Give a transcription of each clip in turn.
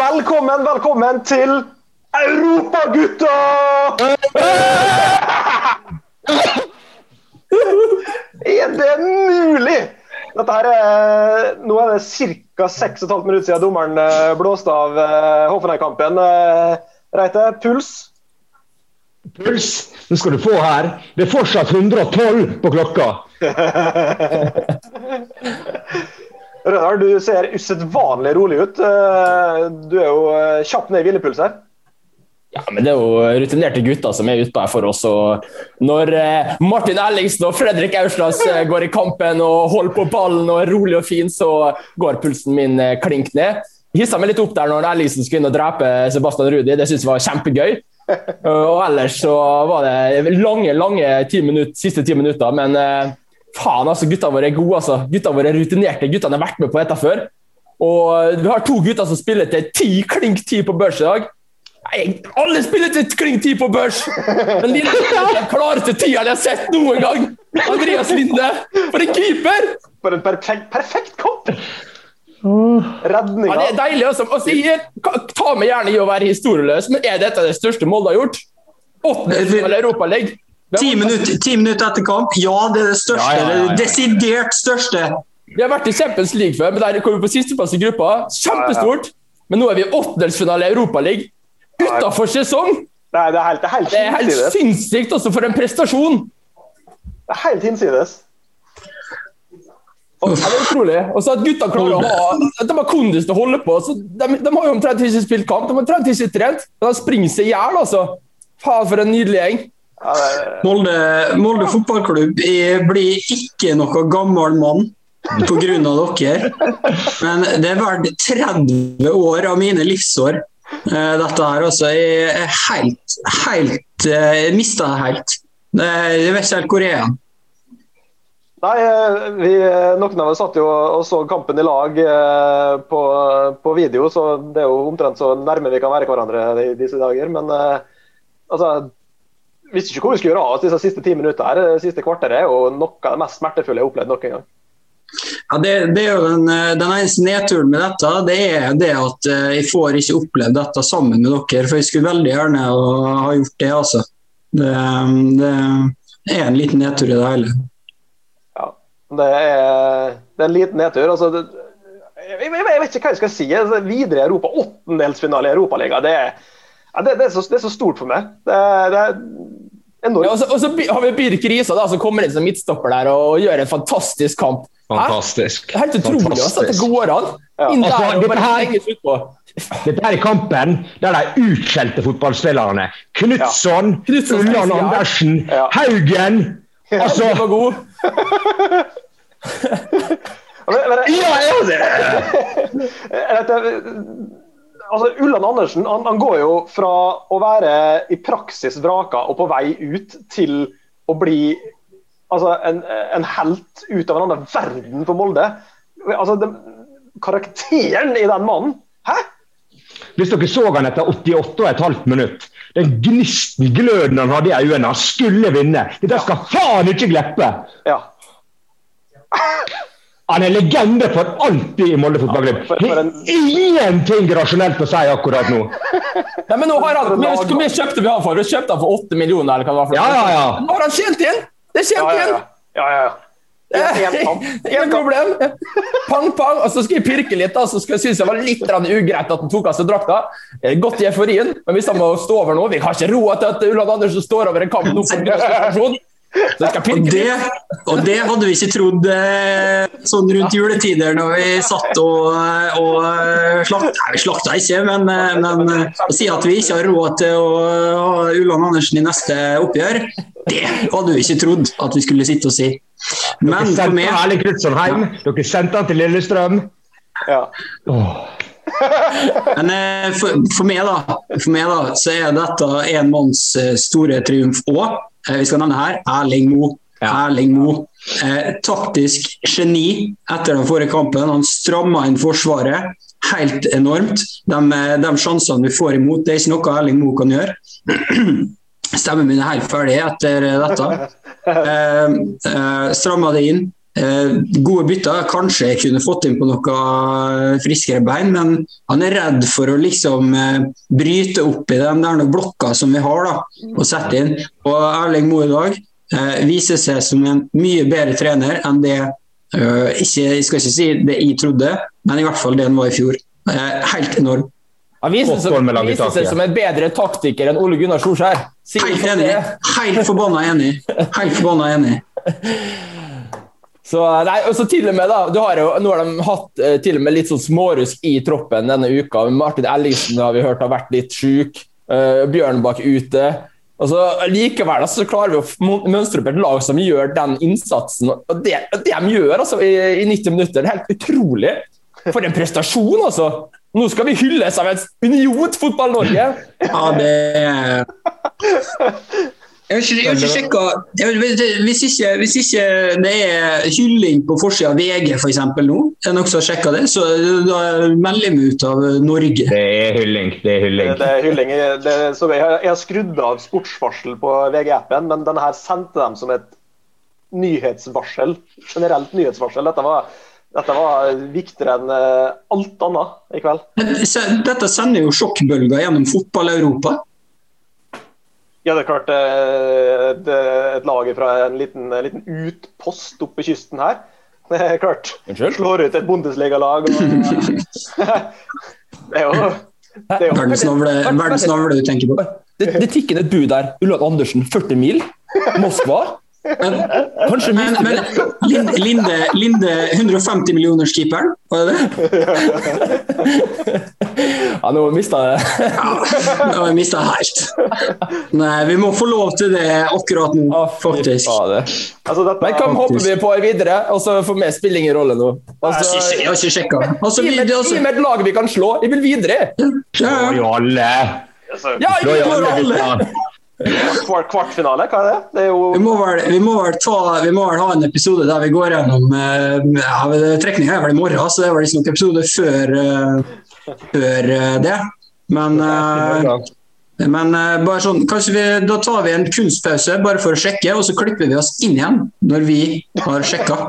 Velkommen, velkommen til Europagutta! Er det mulig? Dette her er, nå er det ca. 6,5 minutter siden dommeren eh, blåste av eh, Hoffenheim-kampen. Eh, Reite, puls? Puls, den skal du få her. Det er fortsatt 112 på klokka. Rødal, du ser usedvanlig rolig ut. Eh, Du er jo eh, kjapt ned i hvilepuls her. Ja, men Det er jo rutinerte gutter som er ute her for oss. og Når eh, Martin Ellingsen og Fredrik Aurslas eh, går i kampen og holder på ballen og er rolig og fin, så går pulsen min klink ned. Hissa meg litt opp der når Ellingsen skulle inn og drepe Sebastian Rudi. Det syntes jeg var kjempegøy. Og ellers så var det lange, lange ti minutter, siste ti minutter. Men faen, altså, gutta våre er gode. altså. Gutta våre er rutinerte. Guttene har vært med på dette før. Og vi har to gutter som spiller til ti klink ti på børs i dag. Nei, alle spiller til klink ti på børs! Den lille den klareste tida jeg har sett noen gang! Andreas Linde, for en keeper! For en perfekt, perfekt kamp! Ja, det er deilig. Også. Altså, jeg, ta meg gjerne i å være historieløs, men er dette det største Molde har gjort? Åttendedelsfinale i Europaligaen. Ti minutter, ti minutter etter kamp, ja, det er det største. Ja, ja, ja, ja. Det desidert største. Vi har vært i Champions League før, men der kom vi på sisteplass i gruppa. Kjempestort. Men nå er vi i åttendelsfinale i Europaligaen. Utafor sesong! Nei, det er helt, det er helt Det er helt sinnssykt også for en prestasjon! Det er helt hinsides. Det er utrolig. Og så at gutta klarer å ha at De har kondis til å holde på. Så de, de har jo omtrent ikke spilt kamp, de har omtrent ikke trent. Men de springer seg i hjel, altså. Faen, for en nydelig gjeng. Molde, Molde fotballklubb jeg blir ikke noe gammel mann pga. dere. Men det er verdt 30 år av mine livsår, eh, dette her. Altså, jeg er helt, helt eh, Jeg mista det helt. Det- Jeg vet ikke helt hvor jeg er. Nei, eh, vi, noen av oss satt jo og så kampen i lag eh, på, på video, så det er jo omtrent så nærme vi kan være hverandre i disse dager. Men eh, altså Visste ikke hvor vi skulle gjøre av oss disse siste ti minutter. her. Det siste kvarteret er noe av det mest smertefulle jeg har opplevd noen gang. Ja, det, det er jo den, eh, den eneste nedturen med dette, det er det at eh, jeg får ikke opplevd dette sammen med dere. For jeg skulle veldig gjerne ha gjort det, altså. Det, det er en liten nedtur i det hele. Ja, det er, det er en liten nedtur. Altså, det, jeg, jeg, jeg vet ikke hva jeg skal si. Altså, videre i Europa, åttendelsfinale i Europaligaen, det, ja, det, det, så- det er så stort for meg. Det, det. Ja, og, så, og så har vi Birk Risa, da, som kommer inn som midtstopper der og gjør en fantastisk kamp. Fantastisk. Helt utrolig at det går an. Ja. Inn der Altså, og bare henges utpå. Dette er kampen der de utskjelte fotballspillerne Knutson, ja. Ulland. Andersen, Ja. Haugen Altså ja, var god. Men- men- Ja, ja, det det- altså, Ulland Andersen han, han går jo fra å være i praksis vraka og på vei ut til å bli altså, en, en helt ut av en annen verden for Molde. Altså, det, karakteren i den mannen Hæ? Hvis dere så han etter 88,5 minutt, den gnisten, gløden han hadde i øynene, han skulle vinne. Dette skal faen ikke glippe! Ja. Han er legende for alltid i Molde fotballklubb. for- for Det er ingenting rasjonelt å si akkurat nå. Nei, men nå har han, men Hvor mye kjøpte vi han for? Vi kjøpte han for 8 millioner? eller hva det var for Ja, ja, ja. Nå har han tjent igjen! Det er tjent ja, inn! ja. ja, ja, ja. En. Ingen problem. Pang, pang. Og så skal jeg pirke litt, da, så skal jeg synes det var litt ugreit at han tok av seg drakta. Er Godt i euforien, men hvis han må stå over nå Vi har ikke råd til at Ulland Andersen står over en kamp nå jeg skal Og det, og det hadde vi ikke trodd eh, sånn rundt juletider når vi satt og, og slakta Nei, vi slakta ikke, men, eh, men eh, å si at vi ikke har råd til å ha Ulland Andersen i neste oppgjør, det hadde vi ikke trodd at vi skulle sitte og si. Men Dere for sendte meg Erling Knutson hjem. Dere sendte han til Lillestrøm. ja. Men eh, for, for, meg da, for meg da, så er dette en manns eh, store triumf òg. Vi skal nevne her Erling Moe. Erling Moe. Eh, taktisk geni etter den forrige kampen. Han stramma inn forsvaret helt enormt. De, eh, de sjansene vi får imot, det er ikke noe Erling Moe kan gjøre. Stemmen min er helt ferdig etter eh, dette. Eh, eh, stramma det inn. Eh, gode bytter. Kanskje jeg kunne fått inn på noe friskere bein, men han er redd for å liksom eh, bryte opp i den der blokka som vi har, da, og sette inn. Og Erling Moe i dag eh, viser seg som en mye bedre trener enn det eh, ikke, Jeg skal ikke si det jeg trodde, men i hvert fall det han var i fjor. Eh, helt enorm. Han viser, seg- som en bedre taktiker enn Ole Gunnar Solskjær. Helt enig. Helt forbanna enig. Helt forbanna enig. Så, nei, så til og med da, har jo, Nå har de hatt eh, til og med litt sånn smårusk i troppen denne uka. Martin Ellingsen har vi hørt har vært litt sjuk. Uh, Bjørnbakk ute. Og så Likevel altså, så klarer vi å mønstre opp et lag som gjør den innsatsen. og Det, det de gjør altså, i, i 90 minutter, det er helt utrolig. For en prestasjon, altså! Nå skal vi hylles av et uniont Fotball-Norge! Ja, det jeg har ikke, jeg har ikke sjekka jeg vet- hvis ikke, hvis ikke det er hylling på forsida av VG for eksempel nå, er noen som har sjekka det, så da melder vi ut av Norge. Det er hylling. Det er hylling. Det er hylling. Det, så jeg, har- jeg har skrudd av sportsvarsel på VG-appen, men denne her sendte dem som et nyhetsvarsel. Generelt nyhetsvarsel. Dette var, dette var viktigere enn eh, alt annet i kveld. Dette sender jo sjokkbølger gjennom fotball-Europa. Ja, det er klart eh, det er et lager fra en liten, en liten utpost oppe kysten her. Det er klart. Unnskyld? Slår ut et bondeslegalag. Det er jo det er jo Verdens navle, verdens navle du tenker på. Det, det tikker inn et bud der. Ulland Andersen, 40 mil. Moskva. Men, Kanskje men, men Linde, Linde, Linde 150 millioner keeper var det det? Ja, nå mista jeg det. Ja, nå har jeg mista helt. Nei, vi må få lov til det akkurat nå, faktisk. altså, dette, Men hva hopper vi på videre? Og så får vi spille ingen rolle nå. Altså, ikke- jeg har ikke sjekka. Altså, Gi vi, meg altså, gi meg et lag vi kan slå. Jeg vil videre. ja, Slå ja. jo alle. altså, Ja, meg alle. kvart, kvartfinale, hva er det? Det er jo Vi må, vel, vi, må vel ta, vi må vel ha en episode der vi går gjennom eh, ja, Trekninga er vel i morgen, så det er vel ikke noen episode før, eh, før eh, det. Men, men bare sånn, kanskje vi, da tar vi en kunstpause bare for å sjekke, og så klipper vi oss inn igjen når vi har sjekka.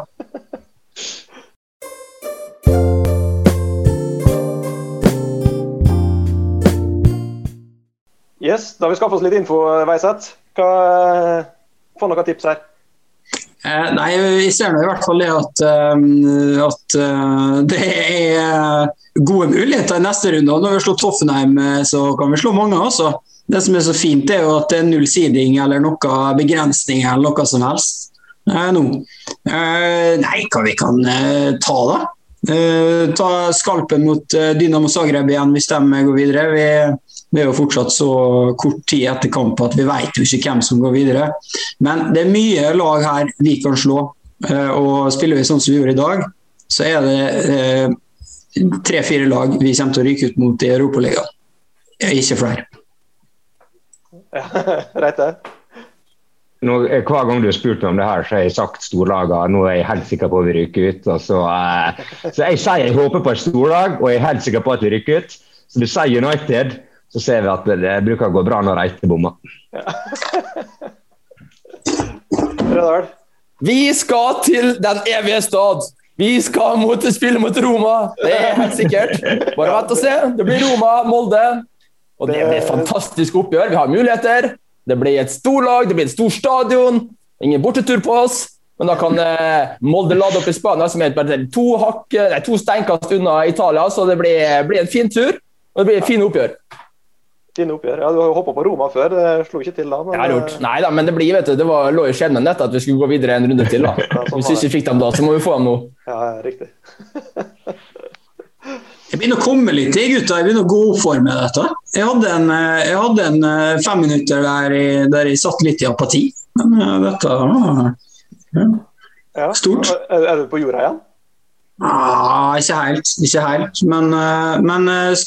Yes, da har vi skaffa oss litt info, Veiseth. Hva, få noen tips her. Eh, nei, vi ser nå i hvert fall det at, eh, at eh, det er gode muligheter i neste runde. Når vi har slått Hoffenheim, eh, så kan vi slå mange også. Det som er så fint, er jo at det er null seeding eller noe begrensning eller noe som helst eh, nå. Eh, nei, hva vi kan eh, ta, da? Eh, ta skalpen mot eh, Dynamo Zagreb igjen hvis de går videre. Vi, vi er jo fortsatt så kort tid etter kamp at vi vet jo ikke hvem som går videre. Men det er mye lag her vi kan slå. Eh, og spiller vi sånn som vi gjorde i dag, så er det eh, tre-fire lag vi kommer til å ryke ut mot i Europaligaen. Eh, Ikke flere. Ja, rett det. Nå, hver gang du har spurt meg om det her, så har jeg sagt storlagene. Nå er jeg helt sikker på at vi rykker ut. og Så, eh, så jeg sier jeg håper på et storlag, og jeg er helt sikker på at vi rykker ut. Så du sier United, så ser vi at det, bruker å gå bra når Reite bommer. Ja. Vi skal til den evige stad. Vi skal mot, spille mot Roma, det er helt sikkert. Bare vent og se. Det blir Roma-Molde. Og det blir et fantastisk oppgjør. Vi har muligheter. Det blir et storlag, det blir et stort stadion. Ingen bortetur på oss. Men da kan eh, Molde lade opp i Spania, som er bare to, hakke, nei, to steinkast unna Italia. Så det blir, blir en fin tur, og det blir et fint oppgjør. Fine oppgjør. Ja, du har jo hoppa på Roma før, det slo ikke til da. Men, Jeg har gjort. Nei da, men det blir, vet du, det var, lå i skjebnen dette at vi skulle gå videre en runde til. da. sånn Hvis vi ikke fikk dem da, så må vi få dem nå. Ja, riktig. Jeg begynner å komme litt i, gutta. Jeg begynner å gå opp for meg dette. Jeg hadde en, eh, jeg hadde en eh, fem minutter der jeg, der jeg satt litt i apati. Men eh, dette var Ja. Stort. Er, er du på jorda igjen? Ah, Ikke helt, ikke helt. Men, eh, men eh,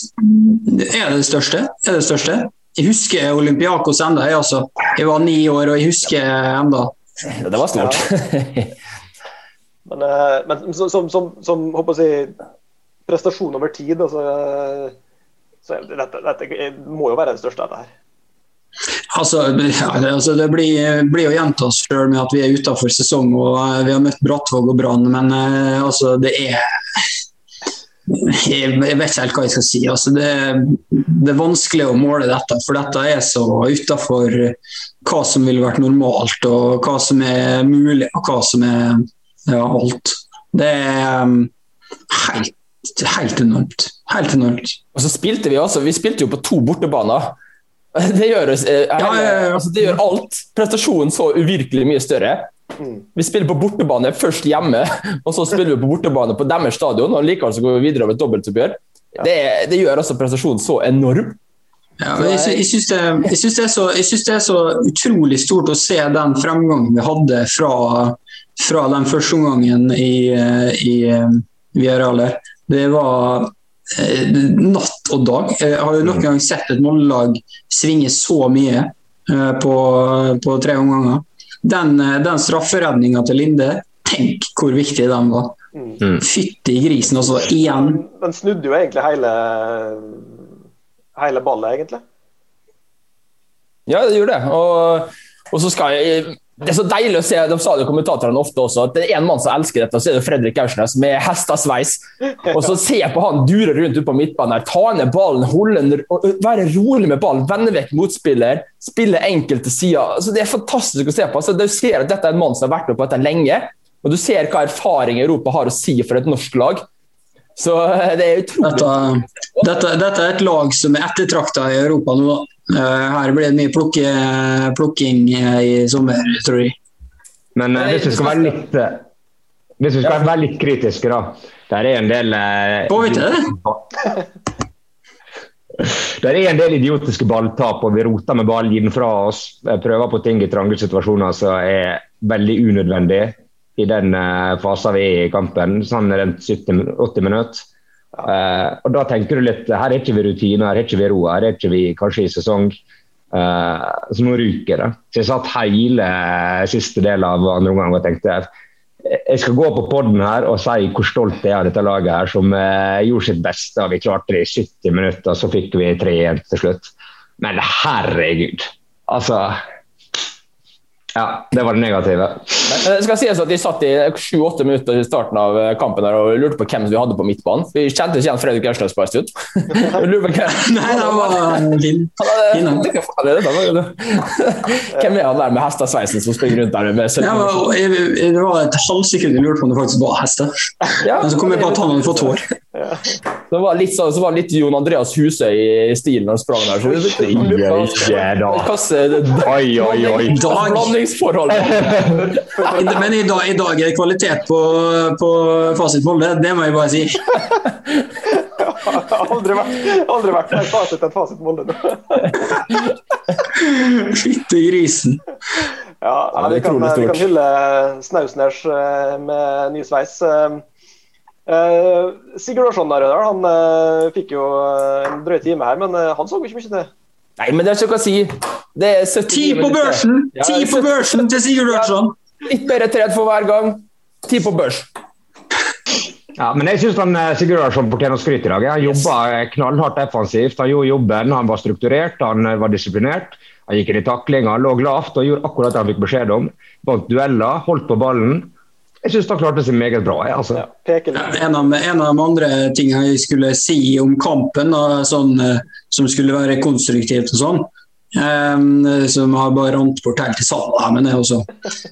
er det det største? Er det det største? Jeg husker Olympiakos enda, jeg altså. Jeg var ni år, og jeg husker enda. Det var stort. Men, eh, men som, som, som, som håper jeg, å si, prestasjon over tid, altså, så det- dette, dette må jo være det største, dette her. Altså, altså det blir, blir å gjenta oss sjøl med at vi er utafor sesong og eh, vi har møtt Brattvåg og Brann, men eh, altså, det er jeg vet ikke helt hva jeg skal si. Altså, det, det, er vanskelig å måle dette, for dette er så utafor hva som ville vært normalt, og hva som er mulig, og hva som er ja, alt. Det er um, helt, helt enormt. Helt enormt. Og så spilte vi også, vi spilte jo på to bortebaner. Det gjør, er, eh, ja, ja, ja. Altså, det gjør alt. Prestasjonen så uvirkelig mye større. Mm. Vi spiller på bortebane først hjemme, og så spiller vi på bortebane på deres stadion. og Likevel så går vi videre over et dobbeltoppgjør. Det, det gjør altså prestasjonen så enorm. Ja, jeg, jeg syns det, det, det, er så utrolig stort å se den fremgangen vi hadde fra, fra den første omgangen i, i Viarealer. Det var eh, natt og dag. Jeg har jo noen gang sett et mållag svinge så mye eh, på, på tre omganger den, eh, den strafferedninga til Linde, tenk hvor viktig den var. Mm. Fytti grisen, også. Igjen. Den snudde jo egentlig hele, hele ballet, egentlig. Ja, det gjorde det. Og, og så skal jeg det er så deilig å se de sa det kommentatorene ofte også, at det er en mann som elsker dette, og så er det Fredrik Aursnes med hestesveis. Og så ser jeg på han dure rundt ute på midtbanen, her, ta ned ballen, holde, være rolig med ballen, vende vekk motspiller, spille enkelt til sida. Altså, det er fantastisk å se på. Altså, du ser at dette er en mann som har vært med på dette lenge, og du ser hva erfaring Europa har å si for et norsk lag. Så det er utrolig Dette, dette, dette er et lag som er ettertrakta i Europa nå. Eh, her blir det mye plukke, plukking eh, i sommer, tror jeg. Men uh, hvis vi skal være litt hvis vi skal være litt kritiske, da. Der er en del det? Det er en del idiotiske balltap, og vi roter med ball, gir den fra oss. Prøver på ting i trange situasjoner som er veldig unødvendig i den fasen vi er i kampen, sånn rundt 70-80 minutter. Uh, og da tenker du litt Her er ikke vi rutine, her er ikke vi ro, her er ikke vi kanskje i sesong. Uh, så nå ryker det. Så jeg satt hele siste del av andre omgang og tenkte jeg skal gå på poden her og si hvor stolt jeg er av dette laget her, som uh, gjorde sitt beste. Vi klarte det i 70 minutter, så fikk vi 3-1 til slutt. Men herregud. Altså ja, det var det negative. Det skal sies at De satt i sju-åtte minutter i starten av kampen der og lurte på hvem vi hadde på midtbanen. Vi kjente ikke igjen Fredrik Aursnes på en stund. Nei, det var Linn. Hvem er han der med hestesveisen som springer rundt der? Med ja, det var et halvsekund jeg lurte på om det faktisk var hester. Ja, Men så kom jeg på at han hadde fått hår. Så var litt, så, var litt Jon Andreas Husøy i stilen han sprang der. Så, oi, oi, oi. Blandingsforhold. Men i dag, i dag er det kvalitet på, på Fasit Molde, det må jeg bare si. aldri vært, aldri vært mer fasit enn Fasit Molde. Fytte grisen. Ja, vi, kan, vi kan hylle Snausners eh, med ny sveis. Eh, Uh, Sigurd Aarsson han uh, fikk jo eh, en drøy time her, men uh, han så ikke mye til. Nei, men det er ikke noe å si. Det er 70 Ti på børsen! Ja, Ti på børsen til Sigurd Larsson! Ja, litt bedre tredd for hver gang. Ti på børs. Ja, men jeg syns Sigurd Larsson fortjener skryt i dag. Han jobba knallhardt defensivt. Han gjorde jobben, han var strukturert, han var disiplinert. Han gikk inn i taklinga, lå lavt og gjorde akkurat det han fikk beskjed om. Vant dueller, holdt på ballen. Jeg syns han klarte seg meget bra. Jeg, altså. ja, en, av, en, av, de andre tingene jeg skulle si om kampen, sånn, eh, som skulle være konstruktivt og sånn, um, som har bare rant bort helt i salen, men det også.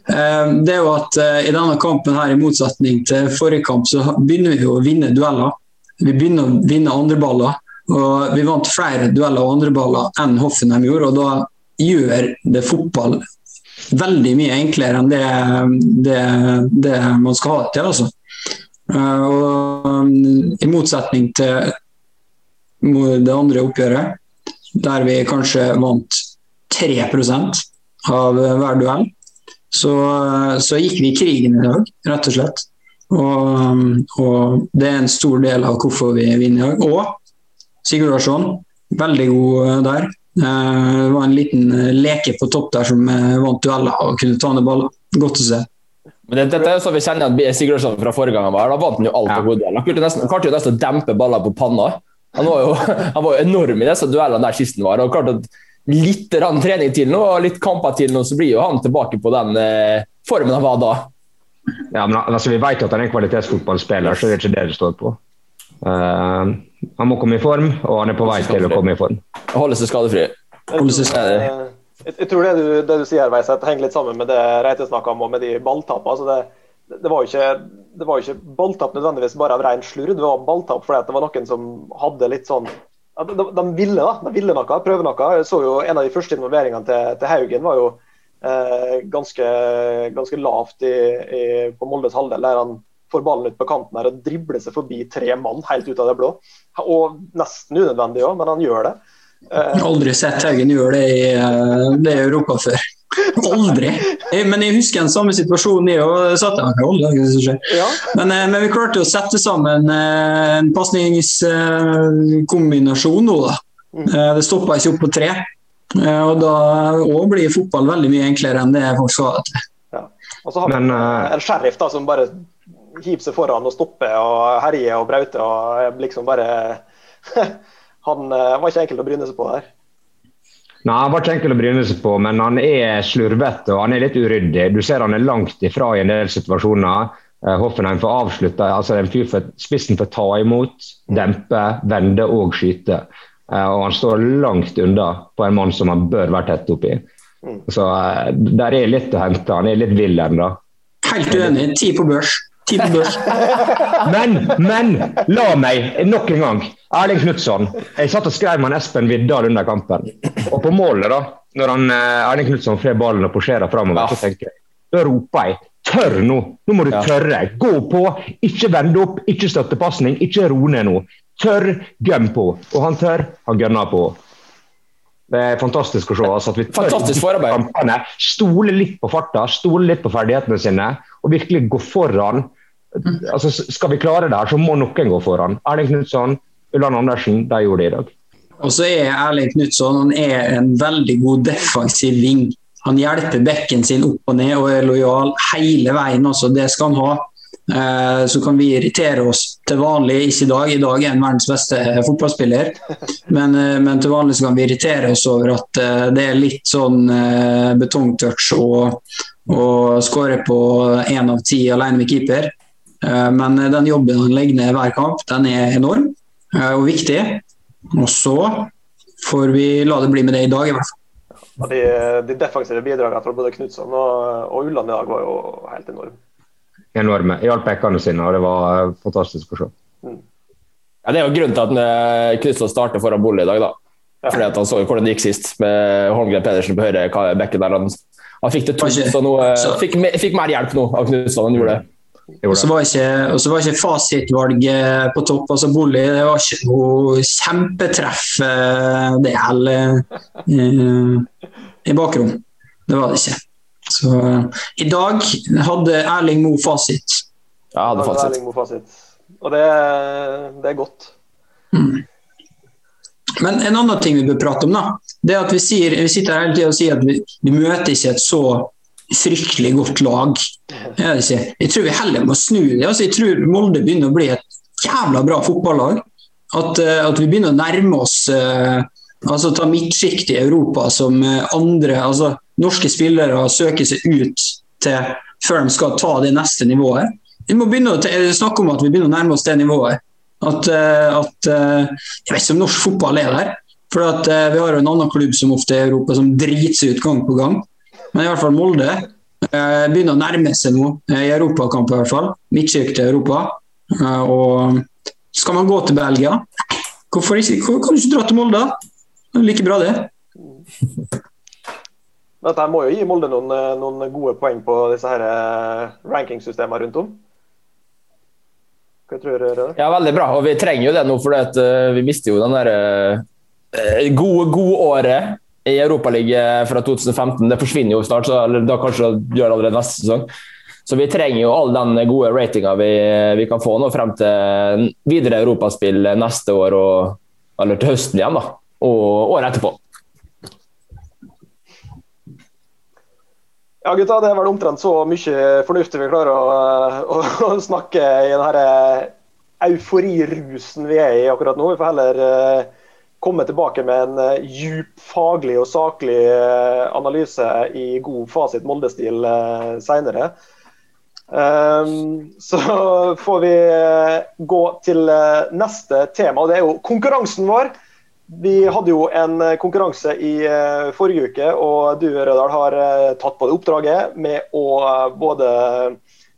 Um, det er jo at uh, i denne kampen her, i motsetning til forrige kamp, så begynner vi å vinne dueller. Vi begynner å vinne andreballer. Og vi vant flere dueller og andreballer enn Hoffenheim gjorde, og da gjør det fotball veldig mye enklere enn det, det, det man skal ha det til. Altså. Uh, og, I motsetning til det andre oppgjøret, der vi kanskje vant 3% av hver duell, så, så, gikk vi i krigen i dag, rett og slett. Og, og, det er en stor del av hvorfor vi vinner i dag. Og Sigurd Larsson, veldig god der. Eh, det var en liten eh, leke på topp der som eh, vant dueller og kunne ta ned baller. Godt å se. Men det, dette er jo sånn vi kjenner at Sigurdsson fra forrige gang han var her. Da vant han jo alt på gode. Han klarte jo nesten å dempe baller på panna. Han var jo, han var jo enorm i disse duellene der sisten var. og klart at litt trening til nå, og litt kamper til nå, så blir jo han tilbake på den eh, formen han var da. Ja, men altså, Vi vet jo at han er en kvalitetsfotballspiller, så det er ikke det det står på. Uh, han må komme i form, og han er på vei til å komme i form. Holde seg skadefri. Holde seg skadefri. Jeg, jeg tror det du, det du sier, Veiseth, henger litt sammen med det Reite snakka om, og med de balltapene. Altså det, det, var jo ikke, det var ikke balltap nødvendigvis bare av ren slurv, det var balltap fordi det var noen som hadde litt sånn de, de, ville da, de ville noe, prøve noe. Jeg så jo En av de første involveringene til, til Haugen var jo eh, ganske, ganske, lavt i, i, på Moldes halvdel. der han får ballen ut på kanten her og dribler seg forbi tre mann helt ut av det blå. Og Nesten unødvendig òg, men han gjør det. Jeg har aldri sett Haugen gjøre det i, eh, det i Europa før. Aldri! Men jeg husker den samme situasjonen i og satt der. ja. men, eh, men vi klarte å sette sammen eh, en pasningskombinasjon nå, da. Mm. Det stoppa ikke opp på tre. Og da òg blir fotball veldig mye enklere enn det folk skal ha det til. Ja. Og så har vi en sheriff da, som bare hiver seg foran og stopper og herjer og brauter og liksom bare Han var ikke enkel å bryne seg på der. Nei, Han var ikke enkel å bryne seg på, men han er slurvete og han er litt uryddig. Du ser han er langt ifra i en del situasjoner. Eh, Hoffenheim får avslutta. altså en fyr for, Spissen får ta imot, dempe, vende og skyte. Eh, og Han står langt unna på en mann som han bør være tett oppi. Mm. Så eh, der er litt å hente. Han er litt vill ennå. Helt uenig. Ti på børs. Men, men, la meg nok en gang Erling Knutson. Jeg satt og skrev med Espen Viddal under kampen. Og på målet, da, når han, eh, Erling Knutson får ballen og posjerer framover, så tenker jeg Da roper jeg Tør nå! Nå må du tørre. Gå på! Ikke vende opp, ikke støttepasning, ikke ro ned nå. Tør, gønn på. Og han tør, han gønner på. Det er fantastisk å se. Altså, at vi tør forarbeid. stole litt på farta, stole litt på ferdighetene sine og virkelig gå foran. Altså, skal vi klare det her, så må noen gå foran. Erling Knutson, Ulland Andersen de gjorde det i dag. Og så er Erling Knutson en veldig god defensiv ving. Han hjelper bekken sin opp og ned og er lojal hele veien. også, Det skal han ha. Eh, så kan vi irritere oss til vanlig, ikke i dag, i dag er han verdens beste fotballspiller. Men, eh, men, til vanlig kan vi irritere oss over at eh, det er litt sånn betongtouch og, skåre på én av ti alene med keeper. Men den jobben han legger ned hver kamp, den er enorm. Eh, og viktig. Og så får vi la det bli med det i dag, i hvert fall. Ja, de, de, defensive bidragene fra både Knutson og, og Ulland i dag var jo helt enorme. Enorme. Hjalp bekkene sine, og det var fantastisk å se. Mm. Ja, det er jo grunnen til at eh, Knutson starter foran Bolle i dag. da. Ja. Fordi at Han så jo hvordan det gikk sist med Holmgren Pedersen på høyre bekken. der Han, han fikk det tungt, så nå, eh, fikk, fikk, mer hjelp nå av Knutson enn han gjorde det. Og så var, var, ikke fasitvalget på topp. altså Bolig det var ikke noe kjempetreff eh, det heller i, i bakrom. Det var det ikke. Så i dag hadde Erling Moe fasit. Ja, hadde fasit. Erling Moe fasit. Og det, det er godt. Mm. Men en annen ting vi bør prate om, da, det er at vi, sier, vi sitter hele tida og sier at vi, vi møter ikke et så fryktelig godt lag. Jeg, jeg tror vi heller må snu det. Altså, jeg tror Molde begynner å bli et jævla bra fotballag. At, eh, at vi begynner å nærme oss uh, altså ta midtsjikt i Europa som eh, andre altså norske spillere søker seg ut til før de skal ta det neste nivået. Vi må begynne å snakke om at vi begynner å nærme oss det nivået. At, at Jeg vet ikke om norsk fotball er der. For at, Vi har jo en annen klubb som ofte er i Europa som driter seg ut gang på gang. Men i hvert fall Molde eh, begynner å nærme seg nå, eh, i europakamp i hvert fall. Midtsyk til Europa. Eh, og skal man gå til Belgia, hvorfor ikke, hvor, kan du ikke dra til Molde? Det er like bra, det. Dette må jo gi Molde noen, noen gode poeng på disse her rankingsystemene rundt om. Hva tror dere? Ja, veldig bra. Og vi trenger jo det nå, for vi mister jo den derre gode, gode året i Europaligaen fra 2015. Det forsvinner jo snart, så, eller da kanskje gjør det allerede neste sesong. Så vi trenger jo all den gode ratinga vi, vi, kan få nå frem til videre europaspill neste år, og, eller til høsten igjen, da. Og året etterpå. Ja, gutta, det er vel omtrent så mye fornuftig vi klarer å, å, å snakke i den euforirusen vi er i akkurat nå. Vi får heller komme tilbake med en uh, djup faglig og saklig uh, analyse i god fasit Molde-stil uh, seinere. Um, så får vi gå til neste tema, og det er jo konkurransen vår. Vi hadde jo en konkurranse i forrige uke, og du Rødahl har tatt på det oppdraget med å både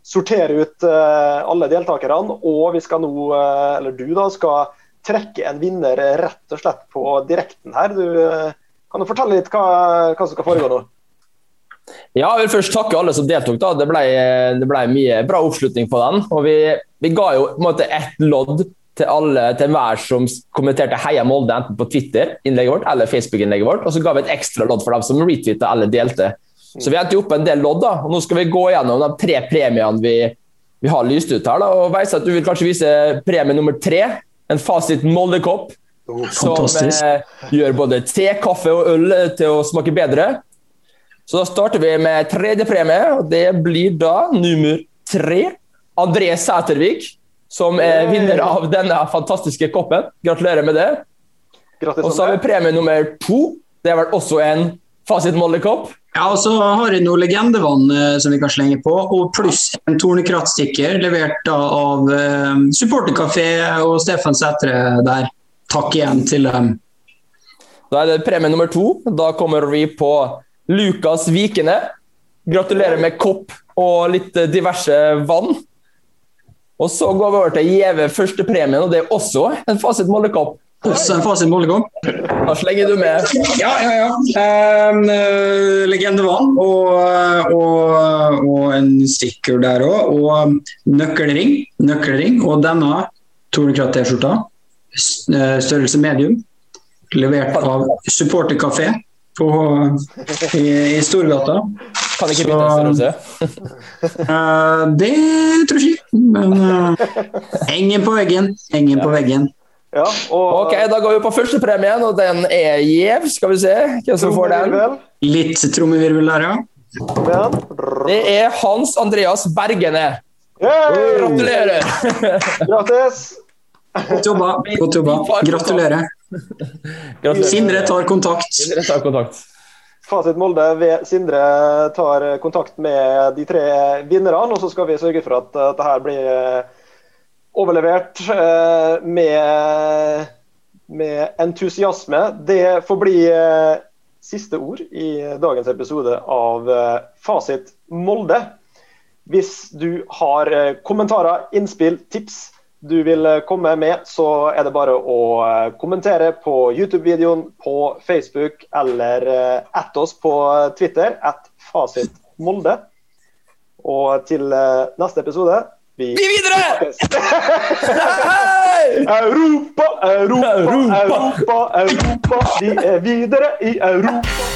sortere ut alle deltakerne, og vi skal nå, eller du da, skal trekke en vinner rett og slett på direkten her. Du, eh, kan du fortelle litt hva, hva som skal foregå nå? Ja, jeg vil først takke alle som deltok. da. Det ble, det ble mye bra oppslutning på den. og Vi, vi ga jo på en måte ett lodd til alle til enhver som kommenterte 'Heia Molde' enten på Twitter-innlegget vårt eller Facebook-innlegget vårt. Og så ga vi et ekstra lodd for dem som retweeta eller delte. Så vi endte opp en del lodd. da, og Nå skal vi gå gjennom de tre premiene vi, vi har lyst ut her. da, og Veisa, Du vil kanskje vise premie nummer tre? En Fasit Molde-kopp. Som eh, gjør både te, kaffe og øl eh, til å smake bedre. Så da starter vi med tredjepremie, og det blir da nummer tre. André Sætervik, som er vinner av denne fantastiske koppen. Gratulerer med det. Og så har vi premie nummer to. Det er vel også en Fasit Molde-kopp. Ja, og så har jeg noe legendevann eh, som vi kan slenge på, og pluss en Tornekratt-stikker levert da, av eh, supporterkafé og Stefan Sætre der. Takk igjen til dem. Da er det premie nummer to. Da kommer vi på Lukas Vikene. Gratulerer med kopp og litt diverse vann. Og så går vi over til gjeve førstepremien, og det er også en Fasit Molde-kopp. Også en fasit målegang. Da slenger du med. Ja, ja, ja. Um, uh, legendevann og, og, og, en sticker der òg. Og nøkkelring. nøkkelring. Og denne Tornekratt-T-skjorta, eh, størrelse medium, levert av Supporterkafé i, i Storgata. Kan ikke bytte størrelse? uh, det tror jeg ikke. Men uh, engen på veggen. Engen på veggen. Ja, og... Ok, Da går vi på førstepremien, og den er gjev. Skal vi se hvem som får den. Litt trommevirvel der, ja. Det er Hans Andreas Bergene. Gratulerer! Grattis! Godt jobba. Godt jobba. Gratulerer. Gratulerer. Sindre tar kontakt. Sindre tar kontakt. Fasit Molde Sindre tar kontakt med de tre vinnerne, og så skal vi sørge for at dette blir overlevert eh, med, med, entusiasme. Det får bli eh, siste ord i dagens episode av eh, Fasit Molde. Hvis du har kommentarer, innspill, tips du vil komme med, så er det bare å kommentere på YouTube-videoen, på Facebook eller at oss på Twitter, at Fasit Molde. Og til neste episode vi, Vi videre! Europa, Europa, Europa, Europa. Vi er videre i Europa.